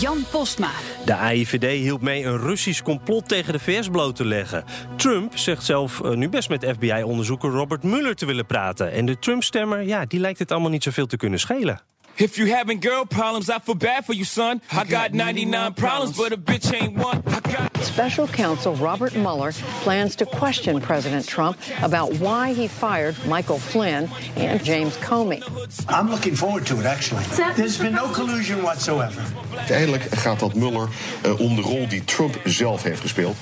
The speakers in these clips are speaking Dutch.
Jan Postma. De AIVD hielp mee een Russisch complot tegen de VS bloot te leggen. Trump zegt zelf uh, nu best met FBI-onderzoeker Robert Mueller te willen praten. En de Trump-stemmer, ja, die lijkt het allemaal niet zoveel te kunnen schelen. If you having girl problems, I feel bad for you, son. I got 99 problems, but a bitch ain't one. I got Special counsel Robert Mueller plans to question President Trump about why he fired Michael Flynn and James Comey. I'm looking forward to it, actually. There's been no collusion whatsoever. Uiteindelijk gaat dat Mueller uh, om de rol die Trump zelf heeft gespeeld.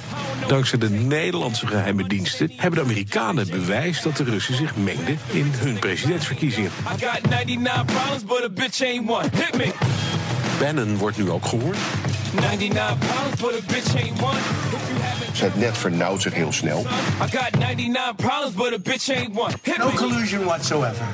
Dankzij de Nederlandse geheime diensten hebben de Amerikanen bewijs dat de Russen zich mengden in hun presidentsverkiezingen. I got 99 problems, but a bitch ain't one. Hit me. Bannon wordt nu ook gehoord. 99 problems, but a bitch ain't one. Het net vernauwt zich heel snel. I got 99 problems, but a bitch ain't one. Hit No collusion whatsoever.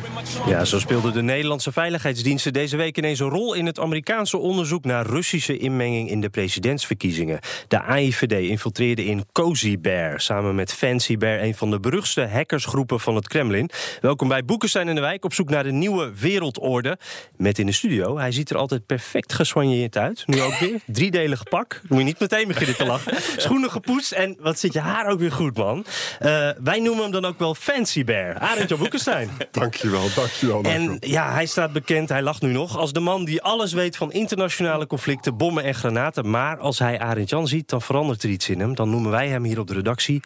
Ja, zo speelden de Nederlandse veiligheidsdiensten deze week ineens een rol in het Amerikaanse onderzoek naar Russische inmenging in de presidentsverkiezingen. De AIVD infiltreerde in Cozy Bear samen met Fancy Bear, een van de beruchtste hackersgroepen van het Kremlin. Welkom bij Boekenstein in de Wijk op zoek naar de nieuwe wereldorde. Met in de studio, hij ziet er altijd perfect gesoigneerd uit. Nu ook weer. Driedelig pak. Moet je niet meteen beginnen te lachen. Schoenen gepoetst en wat zit je haar ook weer goed, man. Eh, wij noemen hem dan ook wel Fancy Bear. Arend Jan Boekenstein. Dankjewel, dankjewel. En ja, hij staat bekend, hij lacht nu nog, als de man die alles weet van internationale conflicten, bommen en granaten. Maar als hij Arend Jan ziet, dan verandert er iets in hem. Dan noemen wij hem hier op de redactie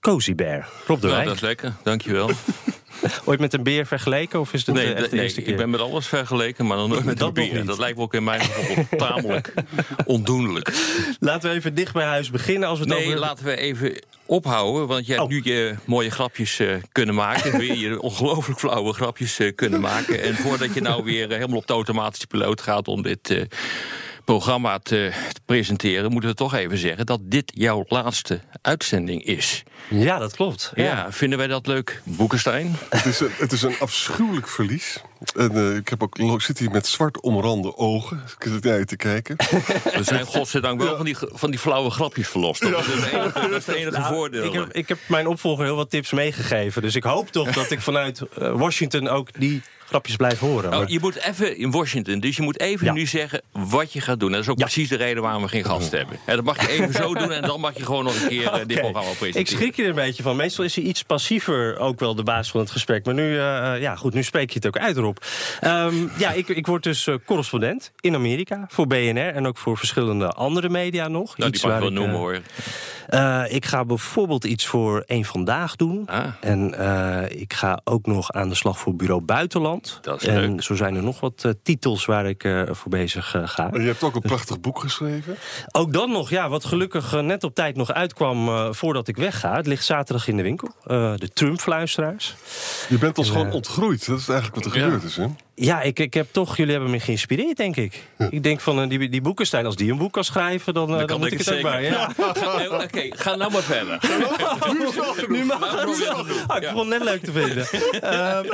Cozy Bear. De Nou, dat is lekker, dankjewel. Ooit met een beer vergeleken of is dit Nee, de, echt de nee eerste keer? ik ben met alles vergeleken, maar dan nooit met Dat een niet. Dat lijkt me ook in mijn geval tamelijk ondoenlijk. Laten we even dicht bij huis beginnen als we het Nee, over... laten we even ophouden, want je hebt Oh. nu je mooie grapjes eh, kunnen maken. weer je ongelooflijk flauwe grapjes eh, kunnen maken. En voordat je nou weer eh, helemaal op de automatische piloot gaat om dit eh, programma te presenteren, moeten we toch even zeggen dat dit jouw laatste uitzending is. Ja, dat klopt. Ja, vinden wij dat leuk, Boekenstein? Het is, een, het is een afschuwelijk verlies. En eh, ik, heb ook, ik zit hier met zwart omrande ogen. Ik zit naar je te kijken. We zijn godzijdank wel van, die, van die flauwe grapjes verlost. Dat is het enige, dat is het enige voordeel. Ik heb, ik heb mijn opvolger heel wat tips meegegeven. Dus ik hoop toch dat ik vanuit eh, Washington ook die grapjes blijf horen. Nou, Maar- je moet even in Washington, dus je moet even Ja. nu zeggen wat je gaat doen. En dat is ook Ja. precies de reden waarom we geen gast hebben. En dat mag je even zo doen en dan mag je gewoon nog een keer eh, dit programma presenteren. Ik schrik je er een beetje van. Meestal is hij iets passiever ook wel de baas van het gesprek. Maar nu, ja, goed, nu spreek je het ook uit, Rob. Ehm, ja, ik, ik word dus eh, correspondent in Amerika voor BNR en ook voor verschillende andere media nog. Nou, Iets die mag ik wel noemen eh, hoor. Eh, ik ga bijvoorbeeld iets voor Eén Vandaag doen. Ah. En eh, ik ga ook nog aan de slag voor Bureau Buitenland. Dat is en leuk. zo zijn er nog wat eh, titels waar ik eh, voor bezig ga. En je hebt ook een prachtig boek geschreven. Ook dan nog, ja, wat gelukkig net op tijd nog uitkwam eh, voordat ik wegga. Het ligt zaterdag in de winkel. Eh, de Trump-fluisteraars. Je bent ons En, gewoon ontgroeid. Dat is eigenlijk wat er Ja. gebeurd is, hè? Ja, ik, ik heb toch, jullie hebben me geïnspireerd, denk ik. Ik denk van eh, die, die Boekenstein, als die een boek kan schrijven, dan, eh, dan, kan moet ik het ook zeker. maar. Ja. Eh, Oké, ga nou maar verder. Nu mag Nou, het. doen. Ah, ik Ja. begon het net leuk te vinden. Ehm,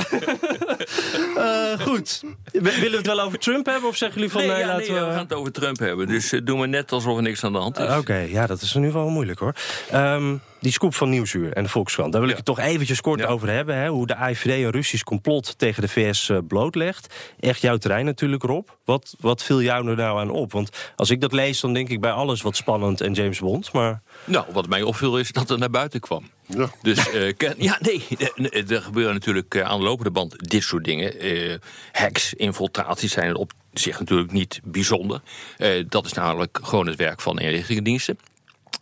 eh, goed. W- Willen we het wel over Trump hebben of zeggen jullie van Nee, nee, ja, laten nee, we... we gaan het over Trump hebben. Dus eh, doe maar net alsof er niks aan de hand is. Uh, Oké, ja, dat is nu wel moeilijk hoor. Ehm, die scoop van Nieuwsuur en de Volkskrant, daar wil ik het toch eventjes kort Ja. over hebben. Hè, hoe de AIVD een Russisch complot tegen de VS eh, blootlegt. Echt jouw terrein natuurlijk, Rob. Wat, wat viel jou er nou aan op? Want als ik dat lees, dan denk ik bij alles wat spannend en James Bond. Maar Nou, wat mij opviel is dat het naar buiten kwam. Ja. Dus eh, ken- ja, nee, eh, er gebeuren natuurlijk aan de lopende band dit soort dingen. Eh, hacks, infiltraties zijn op zich natuurlijk niet bijzonder. Eh, dat is namelijk gewoon het werk van inlichtingendiensten.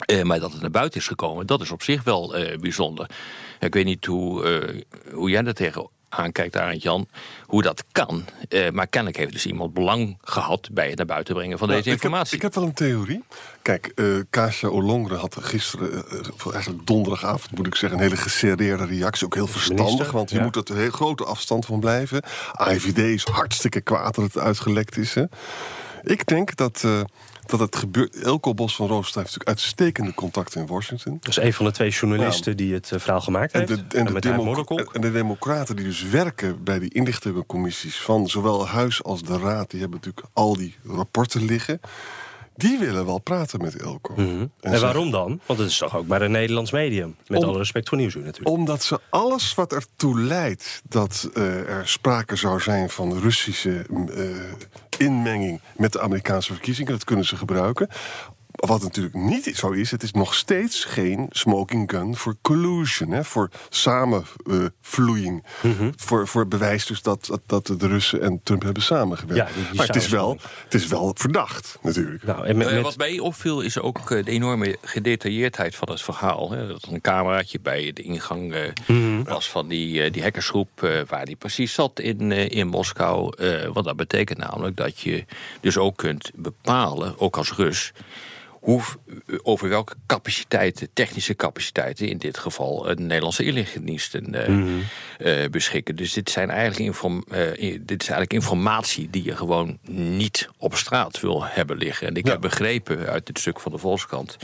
Eh, maar dat het naar buiten is gekomen, dat is op zich wel eh, bijzonder. Ik weet niet hoe, eh, hoe jij daar tegen aankijkt, Arend Jan, hoe dat kan. Maar kennelijk heeft dus iemand belang gehad bij het naar buiten brengen van Nou, deze ik heb- informatie. Ik heb, wel een theorie. Kijk, eh Kasia Olongre had gisteren, eigenlijk donderdagavond moet ik zeggen, een hele geserreerde reactie. Ook heel verstandig, Minister, want je ja. moet er een heel grote afstand van blijven. AIVD is hartstikke kwaad dat het uitgelekt is. Hè. Ik denk dat, dat het gebeurt. Elko Bos van Roostra heeft natuurlijk uitstekende contacten in Washington. Dat is een van de twee journalisten die het uh, verhaal gemaakt en heeft. De, en, de en de democraten die dus werken bij die inlichtingencommissies... van zowel Huis als de Raad, die hebben natuurlijk al die rapporten liggen... Die willen wel praten met Elko. Mm -hmm. En, en waarom dan? Want het is toch ook maar een Nederlands medium. Met Om, alle respect voor Nieuwsuur natuurlijk. Omdat ze alles wat ertoe leidt dat uh, er sprake zou zijn van Russische uh, inmenging met de Amerikaanse verkiezingen, dat kunnen ze gebruiken. Wat natuurlijk niet zo is, het is nog steeds geen smoking gun voor collusion, hè, voor samenvloeiing. Uh, mm -hmm. voor, voor bewijs dus dat, dat, dat, de Russen en Trump hebben samengewerkt. Ja, maar het is, wel, het is wel verdacht, natuurlijk. Nou, en met, met... Wat mij opviel is ook de enorme gedetailleerdheid van het verhaal. Hè. Dat er een cameraatje bij de ingang uh, mm -hmm. was van die, die hackersgroep, uh, waar die precies zat in, in Moskou. wat dat betekent namelijk dat je dus ook kunt bepalen, ook als Rus hoe, over welke capaciteiten, technische capaciteiten... in dit geval de Nederlandse inlichtingendiensten uh, mm -hmm. uh, beschikken. Dus dit, zijn eigenlijk inform, uh, dit is eigenlijk informatie die je gewoon niet op straat wil hebben liggen. En ik ja. heb begrepen uit dit stuk van de Volkskrant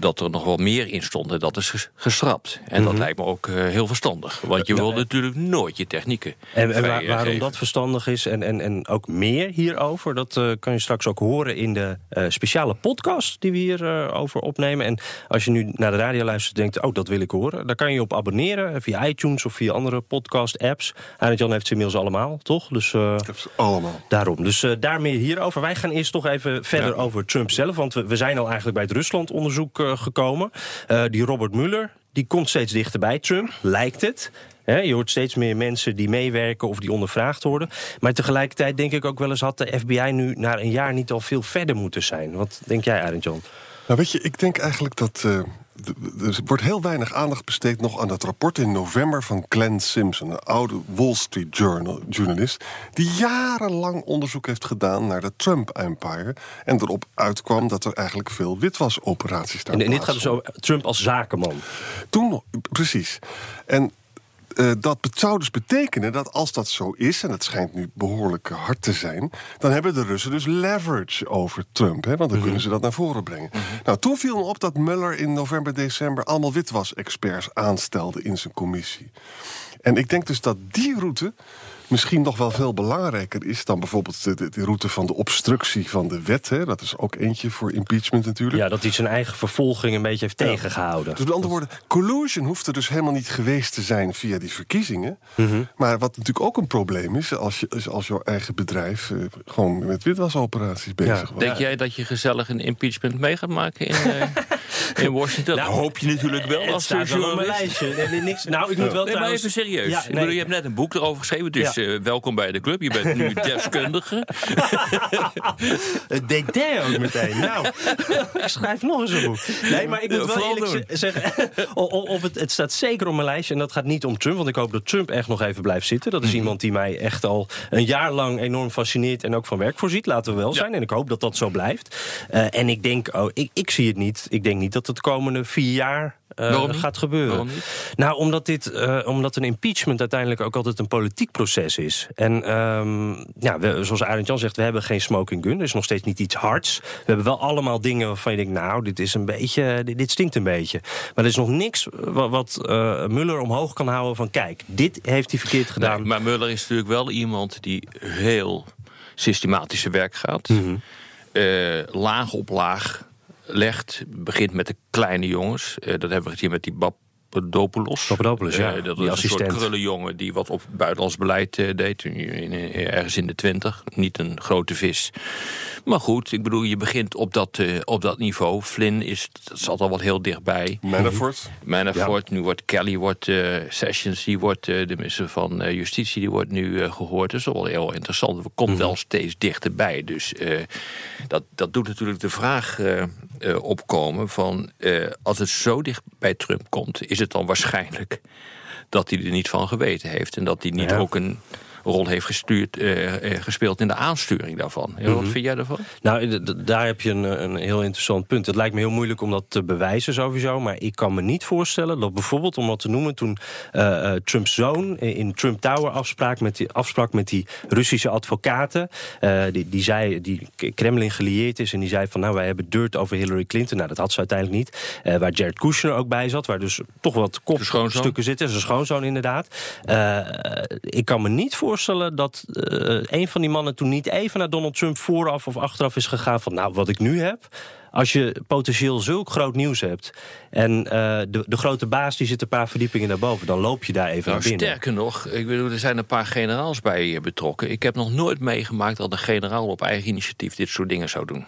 dat er nog wel meer in stond en dat is geschrapt. En mm -hmm. dat lijkt me ook uh, heel verstandig. Want je wil natuurlijk nooit je technieken En, en waar, waarom dat verstandig is en, en, en ook meer hierover... dat uh, kan je straks ook horen in de uh, speciale podcast die we hierover over opnemen. En als je nu naar de radio luistert en denkt... oh, dat wil ik horen, daar kan je je op abonneren... via iTunes of via andere podcast-apps. Arend Jan heeft ze inmiddels allemaal, toch? Dus, ik heb ze allemaal. Daarom. Dus daar meer hierover. Wij gaan eerst toch even verder ja. over Trump zelf. Want we, we zijn al eigenlijk bij het Rusland-onderzoek gekomen. Uh, die Robert Mueller, die komt steeds dichterbij Trump, lijkt het. He, je hoort steeds meer mensen die meewerken of die ondervraagd worden. Maar tegelijkertijd denk ik ook wel eens... had de FBI nu na een jaar niet al veel verder moeten zijn. Wat denk jij, Arend John? Nou, weet je, ik denk eigenlijk dat... Uh, er wordt heel weinig aandacht besteed nog aan dat rapport in november van Glenn Simpson, een oude Wall Street Journal journalist, die jarenlang onderzoek heeft gedaan naar de Trump-empire en erop uitkwam dat er eigenlijk veel witwasoperaties daar En, en dit gaat dus over Trump als zakenman. Toen, precies. En uh, dat zou dus betekenen dat als dat zo is, en het schijnt nu behoorlijk hard te zijn, dan hebben de Russen dus leverage over Trump. Hè, want dan mm -hmm. kunnen ze dat naar voren brengen. Mm -hmm. Nou, toen viel me op dat Mueller in november, december allemaal witwas-experts aanstelde in zijn commissie. En ik denk dus dat die route misschien nog wel veel belangrijker is dan bijvoorbeeld de, de, de, route van de obstructie van de wet. Hè. Dat is ook eentje voor impeachment natuurlijk. Ja, dat hij zijn eigen vervolging een beetje heeft ja. tegengehouden. Dus met andere woorden, collusion hoeft er dus helemaal niet geweest te zijn via die verkiezingen. Mm -hmm. Maar wat natuurlijk ook een probleem is, als, je, als jouw eigen bedrijf uh, gewoon met witwasoperaties bezig ja. was. Denk jij dat je gezellig een impeachment mee gaat maken in, uh, in Washington? nou, hoop je natuurlijk wel het als staat wel op mijn lijstje. Nee, niks. Nou, ik moet wel nee, trouwens... maar even serieus. Ja, nee. bedoel, je hebt net een boek erover geschreven, dus uh, welkom bij de club. Je bent nu deskundige. Het deed ook meteen. Nou, ik schrijf nog eens een boek. Nee, maar ik moet wel eerlijk zeggen, of het, het staat zeker op mijn lijstje. En dat gaat niet om Trump, want ik hoop dat Trump echt nog even blijft zitten. Dat is iemand die mij echt al een jaar lang enorm fascineert en ook van werk voorziet. Laten we wel zijn. En ik hoop dat dat zo blijft. Uh, en ik denk, oh, ik, ik zie het niet. Ik denk niet dat het de komende vier jaar uh, gaat gebeuren. Nou, omdat, dit, uh, omdat een impeachment uiteindelijk ook altijd een politiek proces is. En um, ja, we, zoals Arend Jan zegt, we hebben geen smoking gun. Er is nog steeds niet iets hards. We hebben wel allemaal dingen waarvan je denkt, nou, dit is een beetje, dit, dit stinkt een beetje. Maar er is nog niks wat, wat uh, Muller omhoog kan houden van, kijk, dit heeft hij verkeerd gedaan. Nee, maar Muller is natuurlijk wel iemand die heel systematische werk gaat. Mm -hmm. laag op laag legt. Begint met de kleine jongens. Uh, dat hebben we gezien met die Bab Papadopoulos. Papadopoulos, ja. Uh, dat die was assistent. een soort krullenjongen die wat op buitenlands beleid uh, deed. In, in, ergens in de twintig. Niet een grote vis. Maar goed, ik bedoel, je begint op dat, uh, op dat niveau. Flynn is, dat zat al wat heel dichtbij. Manafort. Manafort. Ja. Nu wordt Kelly, wordt, uh, Sessions, die wordt de minister van Justitie, die wordt nu gehoord. Dat is wel heel interessant. We komt mm -hmm. wel steeds dichterbij. Dus dat, dat doet natuurlijk de vraag opkomen van... als het zo dicht bij Trump komt... is het dan waarschijnlijk dat hij er niet van geweten heeft. En dat hij niet ja. ook een rol heeft gestuurd, eh, eh, gespeeld in de aansturing daarvan. Wat Mhm. vind jij daarvan? Nou, daar heb je een, een heel interessant punt. Het lijkt me heel moeilijk om dat te bewijzen sowieso. Maar ik kan me niet voorstellen dat bijvoorbeeld, om wat te noemen... toen eh, Trumps zoon in Trump Tower afspraak met die, afsprak met die Russische advocaten... die, die, zei, die Kremlin gelieerd is en die zei van... nou, wij hebben dirt over Hillary Clinton. Nou, dat had ze uiteindelijk niet. Waar Jared Kushner ook bij zat, waar dus toch wat kopstukken zitten. Zijn schoonzoon inderdaad. Ik kan me niet voorstellen dat eh, een van die mannen toen niet even naar Donald Trump vooraf of achteraf is gegaan van nou wat ik nu heb. Als je potentieel zulk groot nieuws hebt en eh, de, de grote baas die zit een paar verdiepingen daarboven, dan loop je daar even Nou, naar binnen. sterker nog, ik bedoel, er zijn een paar generaals bij eh, betrokken. Ik heb nog nooit meegemaakt dat een generaal op eigen initiatief dit soort dingen zou doen.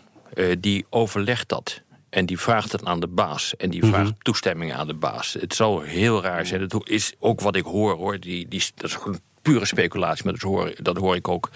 Die overlegt dat. En die vraagt het aan de baas. En die vraagt toestemming aan de baas. Het zou heel raar zijn. Dat is ook wat ik hoor hoor. Die, die, dat is pure speculatie. Maar dat hoor, dat hoor ik ook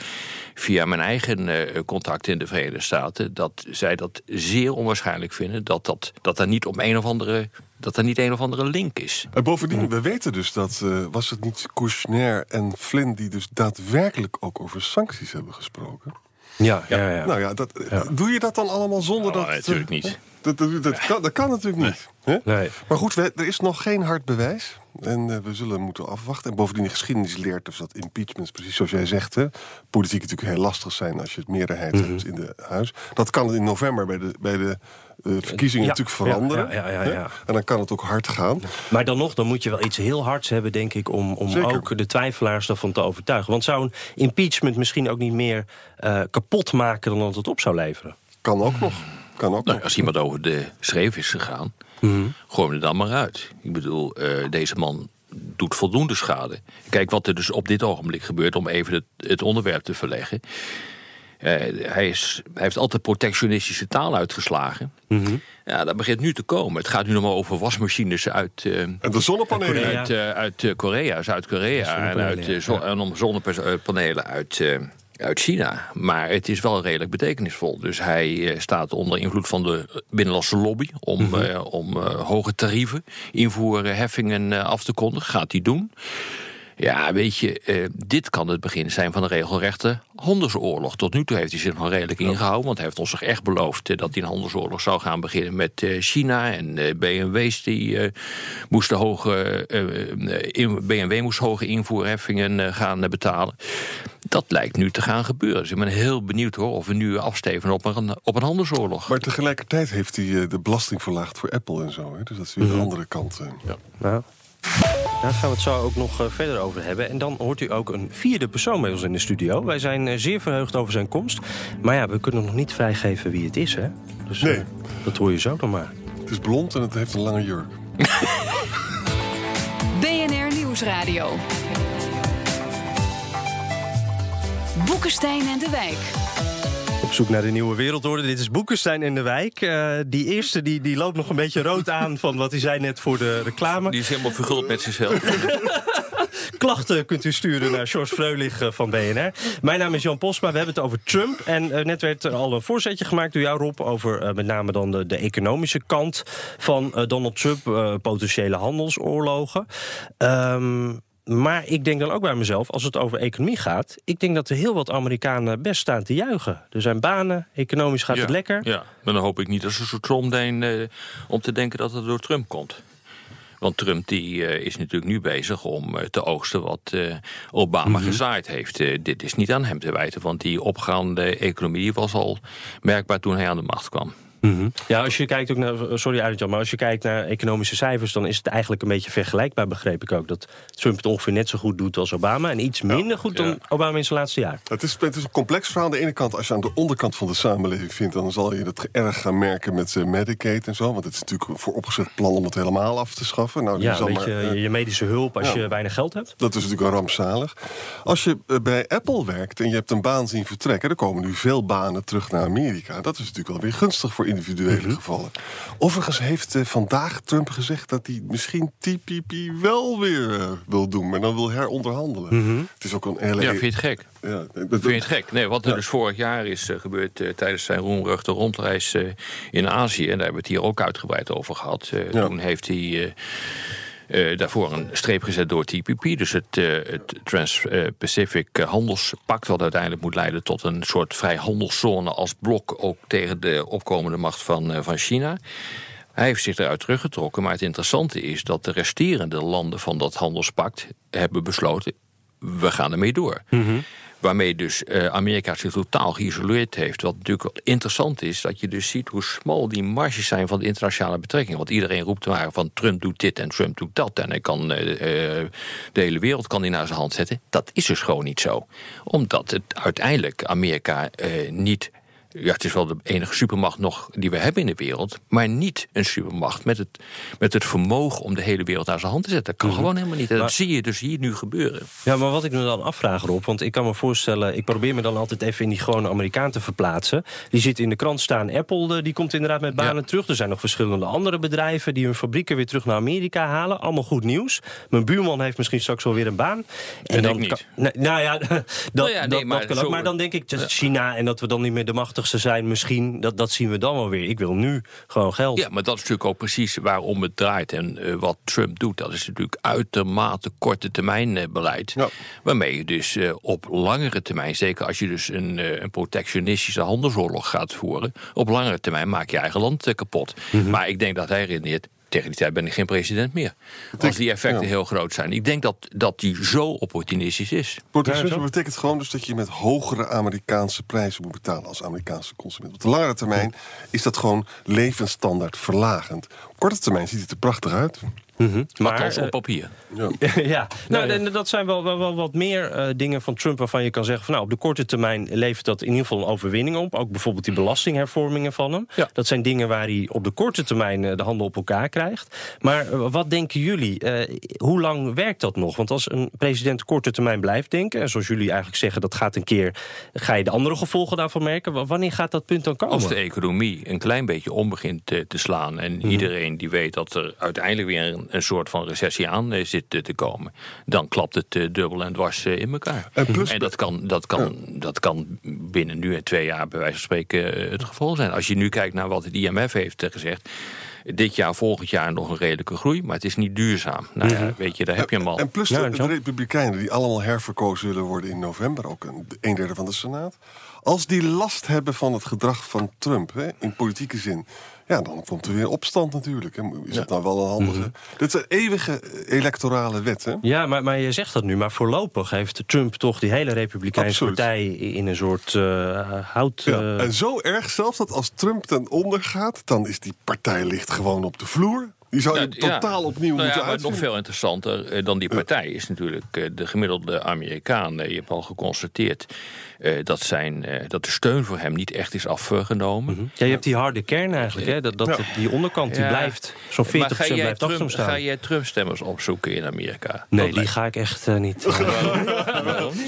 via mijn eigen eh, contacten in de Verenigde Staten. Dat zij dat zeer onwaarschijnlijk vinden. Dat, dat, dat er niet op een of andere. Dat er niet een of andere link is. En bovendien, we weten dus dat, eh, was het niet Kushner en Flynn... die dus daadwerkelijk ook over sancties hebben gesproken? Ja, ja, ja. Nou ja, dat, doe je dat dan allemaal zonder Nou, dat... natuurlijk eh, niet. Dat, dat, dat, kan, dat kan natuurlijk niet. hè? Nee. Maar goed, we- er is nog geen hard bewijs. En eh, we zullen moeten afwachten. En bovendien, de geschiedenis leert dus dat impeachments, precies zoals jij zegt... Hè, politiek natuurlijk heel lastig zijn als je het meerderheid Mhm. hebt in de huis. Dat kan in november bij de, bij de eh, verkiezingen Ja, natuurlijk veranderen. ja, ja, ja, hè? ja. En dan kan het ook hard gaan. Maar dan nog, dan moet je wel iets heel hards hebben, denk ik, om, om Zeker. ook de twijfelaars daarvan te overtuigen. Want zou een impeachment misschien ook niet meer eh, kapot maken dan dat het op zou leveren? Kan ook nog. Kan ook Nou, als iemand over de schreef is gegaan, gooi hem er dan maar uit. Ik bedoel, eh, deze man doet voldoende schade. Kijk wat er dus op dit ogenblik gebeurt, om even het, het onderwerp te verleggen. Eh, hij, is, hij heeft altijd protectionistische taal uitgeslagen. Ja, dat begint nu te komen. Het gaat nu nog maar over wasmachines uit... eh, En de zonnepanelen. Korea. uit, uit Korea, Zuid-Korea. En, uit, ja. en om zonnepanelen uit, eh, uit China. Maar het is wel redelijk betekenisvol. Dus hij eh, staat onder invloed van de binnenlandse lobby... om, Mhm. eh, om eh, hoge tarieven, invoerheffingen eh, af te kondigen. Gaat hij doen. Ja, weet je, eh, dit kan het begin zijn van een regelrechte handelsoorlog. Tot nu toe heeft hij zich nog redelijk ingehouden... want hij heeft ons toch echt beloofd eh, dat hij een handelsoorlog zou gaan beginnen met eh, China. En eh, BMW's die eh, moesten hoge, in- BMW moest hoge invoerheffingen gaan betalen. Dat lijkt nu te gaan gebeuren. Dus ik ben heel benieuwd hoor, of we nu afsteven op een, op een handelsoorlog. Maar tegelijkertijd heeft hij de belasting verlaagd voor Apple en zo. Hè? Dus dat is weer de andere kant. eh. Nou, daar gaan we het zo ook nog eh, verder over hebben. En dan hoort u ook een vierde persoon bij ons in de studio. Wij zijn eh, zeer verheugd over zijn komst. Maar ja, we kunnen nog niet vrijgeven wie het is, hè? Dus eh, Nee. dat hoor je zo dan maar. Het is blond en het heeft een lange jurk. BNR Nieuwsradio. Boekenstein en de Wijk. Op zoek naar de nieuwe wereldorde. Dit is Boekenstein in de Wijk. Eh, die eerste die, die loopt nog een beetje rood aan van wat hij zei net voor de reclame. Die is helemaal verguld met zichzelf. Klachten kunt u sturen naar George Freulich eh, van BNR. Mijn naam is Jan Posma, we hebben het over Trump. En eh, net werd er al een voorzetje gemaakt door jou, Rob... over met name dan de, de economische kant van Donald Trump... potentiële handelsoorlogen. Ehm, maar ik denk dan ook bij mezelf, als het over economie gaat... ik denk dat er heel wat Amerikanen best staan te juichen. Er zijn banen, economisch gaat het lekker. Ja, maar dan hoop ik niet dat ze zo trom zijn eh, om te denken dat het door Trump komt. Want Trump die, eh, is natuurlijk nu bezig om eh, te oogsten wat eh, Obama gezaaid heeft. Dit is niet aan hem te wijten, want die opgaande economie was al merkbaar toen hij aan de macht kwam. Ja, als je kijkt ook naar. Sorry, Arjan, maar als je kijkt naar economische cijfers, dan is het eigenlijk een beetje vergelijkbaar, begreep ik ook. Dat Trump het ongeveer net zo goed doet als Obama. En iets minder goed dan Obama in zijn laatste jaar. Het is, het is een complex verhaal. Aan de ene kant, als je aan de onderkant van de samenleving vindt... dan zal je dat erg gaan merken met eh, Medicaid en zo. Want het is natuurlijk een vooropgezet plan om het helemaal af te schaffen. Nou, Ja, zal weet maar, je, eh, je medische hulp als ja. je weinig geld hebt. Dat is natuurlijk een rampzalig. Als je eh, bij Apple werkt en je hebt een baan zien vertrekken... dan komen nu veel banen terug naar Amerika. Dat is natuurlijk wel weer gunstig voor individuele Mhm. gevallen. Overigens heeft eh, vandaag Trump gezegd... dat hij misschien TPP wel weer eh, wil doen, maar dan wil heronderhandelen. Mhm. Het is ook een hele... Ja, vind je het gek? Ja, dat- Vind je het gek? Nee, wat er dus vorig jaar is eh, gebeurd tijdens zijn roemruchte rondreis eh, in Azië, en daar hebben we het hier ook uitgebreid over gehad. eh, Ja. Toen heeft hij. Eh, daarvoor een streep gezet door TPP, dus het, eh, het Trans-Pacific Handelspact, wat uiteindelijk moet leiden tot een soort vrijhandelszone als blok ook tegen de opkomende macht van, eh, van China. Hij heeft zich eruit teruggetrokken, maar het interessante is dat de resterende landen van dat handelspact hebben besloten: we gaan ermee door. Waarmee dus eh, Amerika zich totaal geïsoleerd heeft. Wat natuurlijk interessant is, dat je dus ziet hoe smal die marges zijn van de internationale betrekkingen. Want iedereen roept maar van Trump doet dit en Trump doet dat. En hij kan eh, eh, de hele wereld kan hij naar zijn hand zetten. Dat is dus gewoon niet zo. Omdat het uiteindelijk Amerika niet. Ja, het is wel de enige supermacht nog die we hebben in de wereld. Maar niet een supermacht met het, met het vermogen om de hele wereld naar zijn hand te zetten. Dat kan Mhm. gewoon helemaal niet. En Maar- dat zie je dus hier nu gebeuren. Ja, maar wat ik me dan afvraag, Rob, want ik kan me voorstellen... ik probeer me dan altijd even in die gewone Amerikaan te verplaatsen. Die ziet in de krant staan, Apple eh, die komt inderdaad met banen terug. Er zijn nog verschillende andere bedrijven... die hun fabrieken weer terug naar Amerika halen. Allemaal goed nieuws. Mijn buurman heeft misschien straks wel weer een baan. En dan ik niet. kan- nou ja, dat, Nou ja, nee, dat, maar dat kan ook. zo- Maar dan denk ik, China en dat we dan niet meer de machtigste zijn... misschien, dat, dat zien we dan wel weer. Ik wil nu gewoon geld. Ja, maar dat is natuurlijk ook precies waarom het draait. En eh, wat Trump doet, dat is natuurlijk uitermate korte termijn eh, beleid. Waarmee je dus eh, op langere termijn, zeker als je dus een, eh, een protectionistische handelsoorlog gaat voeren, op langere termijn maak je eigen land kapot. Maar ik denk dat hij redeneert. Tegen die tijd ben ik geen president meer. Als die effecten ja. heel groot zijn. Ik denk dat, dat die zo opportunistisch is. Protectionisme betekent gewoon dus dat je met hogere Amerikaanse prijzen moet betalen als Amerikaanse consument. Op de langere termijn is dat gewoon levensstandaard verlagend. Korte termijn ziet het er prachtig uit. Althans eh, op papier. ja, nou, en dat zijn wel, wel, wel wat meer eh, dingen van Trump waarvan je kan zeggen van nou, op de korte termijn levert dat in ieder geval een overwinning op. Ook bijvoorbeeld die belastinghervormingen van hem. Dat zijn dingen waar hij op de korte termijn eh, de handen op elkaar krijgt. Maar wat denken jullie? Eh, hoe lang werkt dat nog? Want als een president korte termijn blijft denken, en zoals jullie eigenlijk zeggen, dat gaat een keer, ga je de andere gevolgen daarvan merken. W- Wanneer gaat dat punt dan komen? Als de economie een klein beetje om begint te, te slaan... en Mhm. iedereen die weet dat er uiteindelijk weer een, een soort van recessie aan eh, zit te komen... dan klapt het eh, dubbel en dwars eh, in elkaar. En plus- dat, kan, dat, kan, dat kan binnen nu en twee jaar bij wijze van spreken het geval zijn. Als je nu kijkt naar wat het IMF heeft gezegd... dit jaar, volgend jaar nog een redelijke groei... maar het is niet duurzaam. Nou ja, weet je, daar heb je hem al. En plus de? Republikeinen die allemaal herverkozen willen worden in november, ook een, een derde van de Senaat. Als die last hebben van het gedrag van Trump, hè, in politieke zin, ja, dan komt er weer opstand natuurlijk. Is het nou wel een handige. Mhm. Dit zijn eeuwige electorale wetten. Ja, maar, maar je zegt dat nu. Maar voorlopig heeft Trump toch die hele Republikeinse Absoluut. partij in een soort eh, hout. Ja, eh, en zo erg zelfs dat als Trump ten onder gaat, dan is die partij ligt gewoon op de vloer. Die zou je Nou, ja. totaal opnieuw Nou ja, moeten maar uitvinden. Nog veel interessanter eh, dan die partij is natuurlijk eh, de gemiddelde Amerikaan. Je hebt al geconstateerd eh, dat, zijn, eh, dat de steun voor hem niet echt is afgenomen. ja, je hebt die harde kern eigenlijk. Hè? Dat, dat, Ja. Die onderkant die Ja. blijft. Zo'n 40% Maar ga jij blijft Trump, staan. Ga jij Trump-stemmers opzoeken in Amerika? Nee, Dat die lijkt- ga ik echt eh, niet.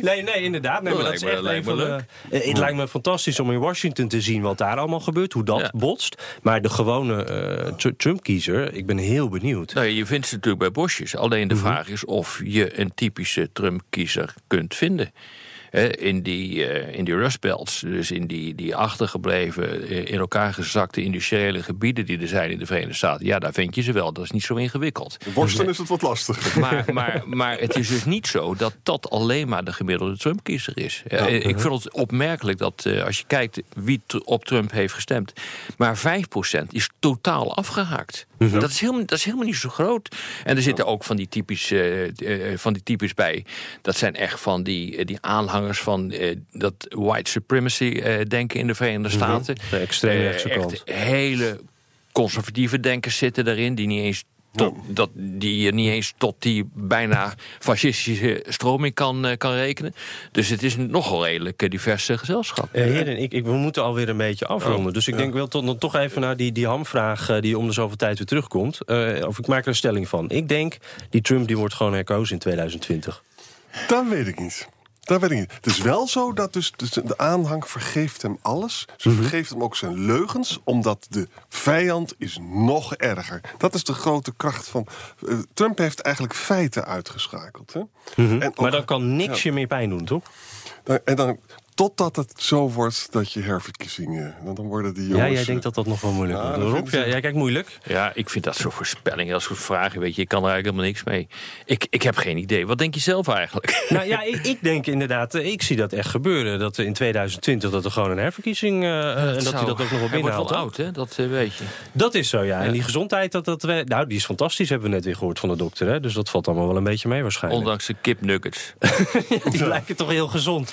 nee, nee, inderdaad. Nee, Dat maar dat me- echt lijkt me de- Eh, Het lijkt me fantastisch om in Washington te zien wat daar allemaal gebeurt, hoe dat botst. Maar de gewone eh, Tr- Trump-kiezer, ik ben heel benieuwd. Nou, je vindt ze natuurlijk bij bosjes. Alleen de Mhm. vraag is of je een typische Trump-kiezer kunt vinden. In die, eh, in die Rust Belts, dus in die, die achtergebleven, eh, in elkaar gezakte industriële gebieden die er zijn in de Verenigde Staten. Ja, daar vind je ze wel. Dat is niet zo ingewikkeld. Worsten is het wat lastiger. Maar, maar, maar het is dus niet zo dat dat alleen maar de gemiddelde Trump-kiezer is. Eh, Ja. Ik vind het opmerkelijk dat eh, als je kijkt wie op Trump heeft gestemd, maar 5% is totaal afgehaakt. Dat, is helemaal, dat is helemaal niet zo groot. En er zitten ook van die typisch, eh, eh, van die typisch bij. Dat zijn echt van die, eh, die aanhangers van dat white supremacy denken in de Verenigde Staten. De extreemrechtse kant. hele conservatieve denkers zitten daarin die niet eens tot, dat, die je niet eens tot die bijna fascistische stroming kan, eh, kan rekenen. Dus het is een nogal redelijk eh, divers eh, gezelschap. Eh, heren, ik, ik, we moeten alweer een beetje afronden. Oh, dus ik ja. denk wel tot, dan toch even naar die, die hamvraag die om de zoveel tijd weer terugkomt. Eh, of ik maak er een stelling van. Ik denk, die Trump die wordt gewoon herkozen in 2020. Dat weet ik niet. Dat weet ik niet. Het is wel zo dat dus, dus de aanhang vergeeft hem alles. Ze Mhm. vergeeft hem ook zijn leugens, omdat de vijand is nog erger. Dat is de grote kracht van... eh, Trump heeft eigenlijk feiten uitgeschakeld. Hè? En ook- Mhm. Maar dan kan niks je meer pijn doen, toch? en dan Totdat het zo wordt dat je herverkiezingen. Want dan worden die jongens... Ja, jij denkt dat dat nog wel moeilijk Ja, wordt. dat Rob, ik- jij, jij kijkt moeilijk. Ja, ik vind dat soort voorspellingen, dat soort vragen, weet je, ik kan er eigenlijk helemaal niks mee. Ik, ik heb geen idee. Wat denk je zelf eigenlijk? Nou ja, ik, ik denk inderdaad, eh, ik zie dat echt gebeuren. Dat in 2020 dat er gewoon een herverkiezing... eh, eh, en dat hij dat ook nog wel Hij wordt binnenhaalt. wel hoor. oud, hè? Dat eh, weet je. Dat is zo, ja. En die gezondheid, dat, dat, we- nou, die is fantastisch, hebben we net weer gehoord van de dokter. Hè? Dus dat valt allemaal wel een beetje mee waarschijnlijk. Ondanks de kipnuggets. Die lijken toch heel gezond.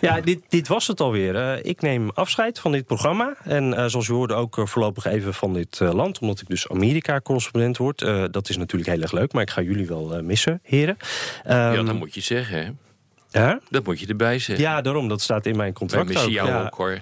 Ja, dit, dit was het alweer. Eh, ik neem afscheid van dit programma. En eh, zoals u hoorde ook eh, voorlopig even van dit land. Omdat ik dus Amerika-correspondent word. Dat is natuurlijk heel erg leuk. Maar ik ga jullie wel missen, heren. ja, Ehm, dat moet je zeggen, hè? Dat moet je erbij zeggen. Ja, daarom. Dat staat in mijn Wij contract missen ook. jou ja. ook, hoor.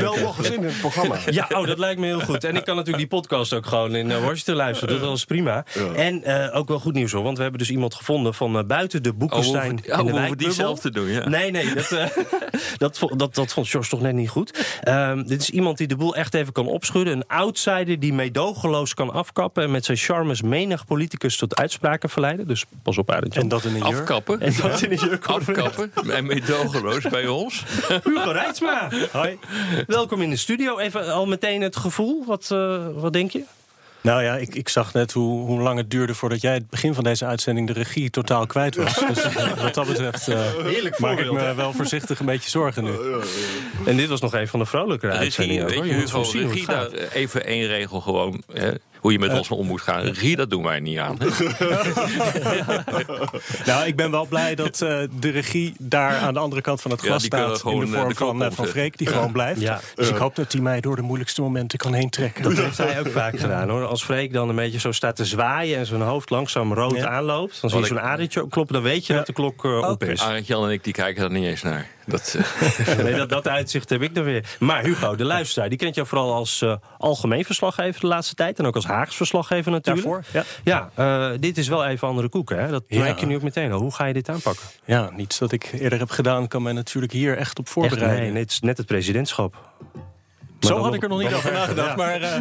Bel nog eens in het programma. Ja, oh, dat lijkt me heel goed. En ik kan natuurlijk die podcast ook gewoon in eh, Washington luisteren. Dat is prima. En eh, ook wel goed nieuws hoor. Want we hebben dus iemand gevonden van eh, buiten de Oh, we Boekenstein hoeven, oh, in de we hoeven die wijkbubbel. zelf te doen, ja. Nee, nee, dat, eh, dat, dat, dat vond George toch net niet goed. Ehm, dit is iemand die de boel echt even kan opschudden. Een outsider die meedogenloos kan afkappen... en met zijn charmes menig politicus tot uitspraken verleiden. Dus pas op, Arend. En dat in een jurk. Afkappen. En dat in een jurk. Afkappen. En meedogenloos bij ons. Hugo Reitsma. Hoi. Welkom in de studio. Even al meteen het gevoel. Wat, eh, wat denk je? Nou ja, ik, ik zag net hoe, hoe lang het duurde voordat jij het begin van deze uitzending de regie totaal kwijt was. Dus eh, wat dat betreft eh, Heerlijk maak ik me wel voorzichtig een beetje zorgen nu. En dit was nog een van de vrolijkere Regie, uitzendingen. weet je, Hugo, regie, gaat. daar, even één regel gewoon. Hè, hoe je met ons om moet gaan. Regie, dat doen wij niet aan. Nou, ik ben wel blij dat eh, de regie daar aan de andere kant van het glas staat. In gewoon, de eh, vorm de van, eh, van. Freek, die gewoon blijft. Ja. Dus ik hoop dat hij mij door de moeilijkste momenten kan heen trekken. Dat heeft hij ook vaak gedaan hoor. Als Freek dan een beetje zo staat te zwaaien en zijn hoofd langzaam rood Ja. aanloopt, dan zie je zo'n adertje kloppen, dan weet je dat de klok eh, op is. Arend Jan en ik die kijken daar niet eens naar. Dat, eh, Nee, dat, dat uitzicht heb ik dan weer. Maar Hugo, de luisteraar, die kent jou vooral als eh, algemeen verslaggever de laatste tijd. En ook als Haags verslaggever natuurlijk. Daarvoor, ja. Ja, eh, dit is wel even andere koeken. Hè? Dat Ja. merk je nu ook meteen al. Hoe ga je dit aanpakken? Ja, niets dat ik eerder heb gedaan kan mij natuurlijk hier echt op Echt, voorbereiden. nee, net, net het presidentschap. Zo had ik er nog niet over nagedacht, maar... eh,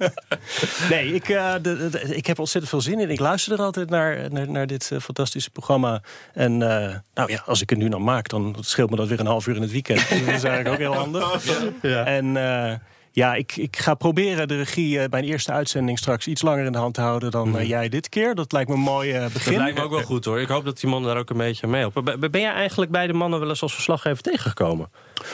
nee, ik, eh, de- de- ik heb ontzettend veel zin in. Ik luister er altijd naar, naar, naar dit eh, fantastische programma. En eh, nou ja, als ik het nu dan maak, dan scheelt me dat weer een half uur in het weekend. dat is eigenlijk ook heel handig. En eh, ja, ik, ik ga proberen de regie bij een eerste uitzending straks iets langer in de hand te houden dan eh, jij dit keer. Dat lijkt me een mooi eh, begin. Dat lijkt me ook wel goed hoor. Ik hoop dat die mannen daar ook een beetje mee helpen. Ben- Ben jij eigenlijk bij de mannen wel eens als verslaggever tegengekomen?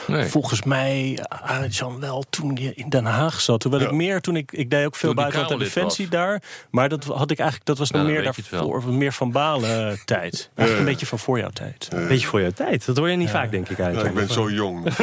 Nee. Volgens mij, Arend Jan, wel toen je in Den Haag zat. Terwijl ik meer, toen ik, ik deed ook veel Toen die buitenland en Kamerlid defensie daar. Maar dat had ik eigenlijk, dat was nog Ja, meer daarvoor, meer van Balen eh, tijd. Eigenlijk een beetje van voor jouw tijd. Beetje voor jouw tijd. Dat hoor je niet vaak, denk ik Ja, eigenlijk. ik ben zo jong.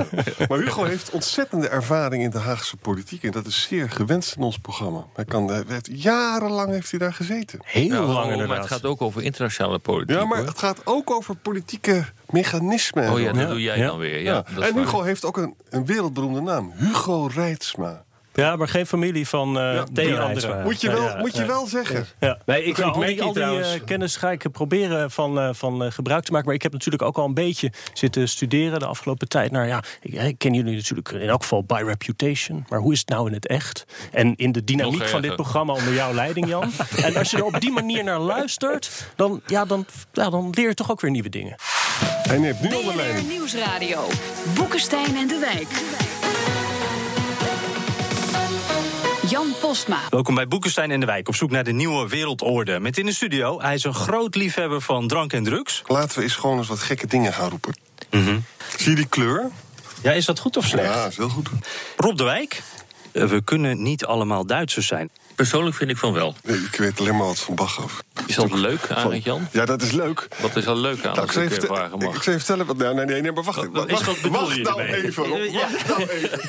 maar Hugo heeft ontzettende ervaring in de Haagse politiek. En dat is zeer gewenst in ons programma. Hij kan, hij heeft, jarenlang heeft hij daar gezeten. Heel Ja, lang oh, inderdaad. maar het gaat ook over internationale politiek. Ja, maar hoor. het gaat ook over politieke mechanismen. en Oh ja, dat Ja, doe jij ja. dan weer. Ja, Ja. dat is En waar. Hugo heeft ook een, een wereldberoemde naam. Hugo Reitsma. Ja, maar geen familie van eh Ja, Theo. Moet je wel, ja, moet je ja. wel zeggen. Ja. Nee, ik, al merk die, al die trouwens... eh, kennis ga ik proberen van, eh, van eh, gebruik te maken. Maar ik heb natuurlijk ook al een beetje zitten studeren de afgelopen tijd. Nou ja, ik, ik ken jullie natuurlijk in elk geval by reputation. Maar hoe is het nou in het echt? En in de dynamiek van dit programma onder jouw leiding, Jan. en als je er op die manier naar luistert, dan, ja, dan, ja, dan leer je toch ook weer nieuwe dingen. Hij neemt nu onder BNR lijn. Nieuwsradio. Boekenstein en de Wijk. Jan Postma. Welkom bij Boekenstein en de Wijk, op zoek naar de nieuwe wereldorde. Met in de studio, hij is een groot liefhebber van drank en drugs. Laten we eens gewoon eens wat gekke dingen gaan roepen. Mhm. Zie je die kleur? Ja, is dat goed of slecht? Ja, is heel goed. Rob de Wijk, eh, we kunnen niet allemaal Duitsers zijn. Persoonlijk vind ik van wel. Nee, ik weet alleen maar wat van Bach af. Is dat leuk, Arend Jan? Ja, dat is leuk. Wat is er leuk aan Nou, ik, zal vertel- vragen ik, mag? ik zal je vertellen wat. Nou, nee, nee, nee, maar wacht. Wat- wacht, wacht je nou even. Rob, Wacht nou even.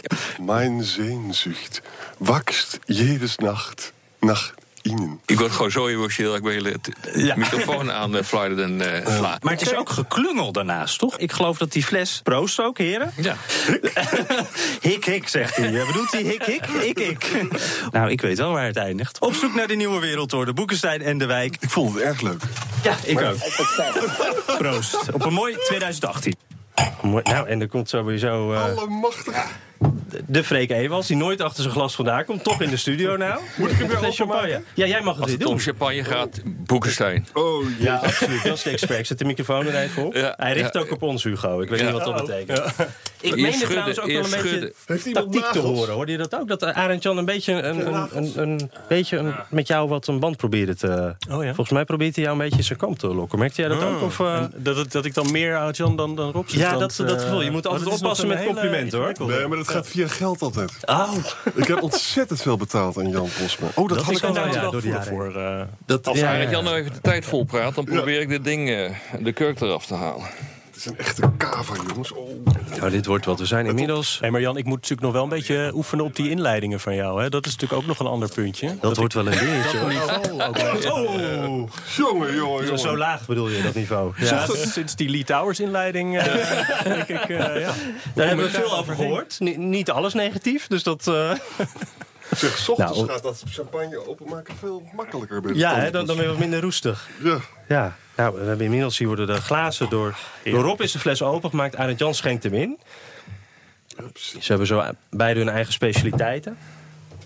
Mijn Sehnsucht wächst jedes Nacht nach ihnen. Ik word gewoon zo emotioneel dat ik mijn hele Ja. microfoon aan de fluiten en eh, sla. Maar het is ook geklungel daarnaast, toch? Ik geloof dat die fles... Proost ook, heren. Ja. Hik, hik, zegt hij. Ja, Bedoelt hij hik, hik, ik, ik? Nou, ik weet wel waar het eindigt. Op zoek naar de nieuwe wereldorde. Boekenstein en de Wijk. Ik vond het erg leuk. Ja, ik ook. Proost. Op een mooi 2018. Mooi. Nou, en er komt sowieso... eh, Allemachtig. De Freek Ewals, die nooit achter zijn glas vandaan komt, toch in de studio nou. Moet ik hem weer openmaken? champagne. Ja, jij mag het Als weer het om doen. champagne gaat, Boekenstein. Oh, Ja, absoluut. Dat is de expert. Zet de microfoon er even op. Ja, Hij richt ja. ook op ons, Hugo. Ik weet Ja. niet wat dat betekent. Ik Eerst meende trouwens ook wel een beetje tactiek te horen. Hoorde je dat ook? Dat Arend Jan een beetje, een, een, een, een, beetje een, met jou wat een band probeerde te... Oh ja? Volgens mij probeert hij jou een beetje zijn kant te lokken. Merkte jij dat ook? Of, eh? Dat, het- dat ik dan meer aan Jan dan, dan Rob zit, Ja, dat, dat eh, gevoel. Je moet oh, altijd oppassen met complimenten, hoor. Nee, maar dat gaat via geld altijd. Oh, Ik heb ontzettend veel betaald aan Jan Posma. Oh, dat, Dat had ik al daar ja, door die voor. eh. dat, Als ja, Arend ja. Jan nou even de tijd vol praat, dan probeer ik dit ding, eh, de kurk eraf te halen. Het is een echte kava, jongens. Oh. Nou, dit wordt wat. We zijn inmiddels... Nee, maar Jan, ik moet natuurlijk nog wel een beetje oefenen op die inleidingen van jou. Hè? Dat is natuurlijk ook nog een ander puntje. Dat wordt wel een dingetje. wel- Oh, Jongen, jongen, zo, laag bedoel je dat niveau? Ja, sinds die Lee Towers inleiding eh, denk ik, eh, ja. Daar hebben we veel over gehoord. Ni- niet alles negatief, dus dat... eh, Zeg, s ochtends Nou, gaat dat champagne openmaken veel makkelijker. Bij ja, hè, dan, dan ben je wat minder roestig. Ja. Ja, nou, we hebben inmiddels hier worden de glazen door... Door Rob is de fles opengemaakt, Arend Jan schenkt hem in. Ze hebben zo beide hun eigen specialiteiten.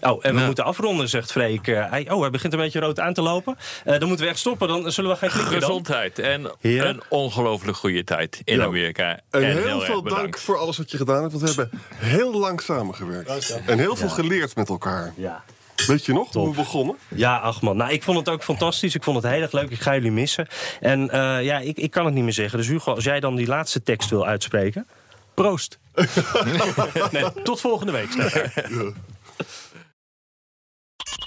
Oh, en we Nou. moeten afronden, zegt Freek. Eh, hij, oh, hij begint een beetje rood aan te lopen. Eh, dan moeten we echt stoppen, dan zullen we gaan klikken dan. Gezondheid en een ongelooflijk goede tijd in Ja. Amerika. En, En, heel, veel dank voor alles wat je gedaan hebt. Want we hebben heel lang samengewerkt. En heel veel geleerd met elkaar. Ja. Weet je nog, hoe we begonnen? Ja, ach man. Nou, ik vond het ook fantastisch. Ik vond het heel erg leuk. Ik ga jullie missen. En eh, ja, ik, ik kan het niet meer zeggen. Dus Hugo, als jij dan die laatste tekst wil uitspreken. Proost. nee, tot volgende week.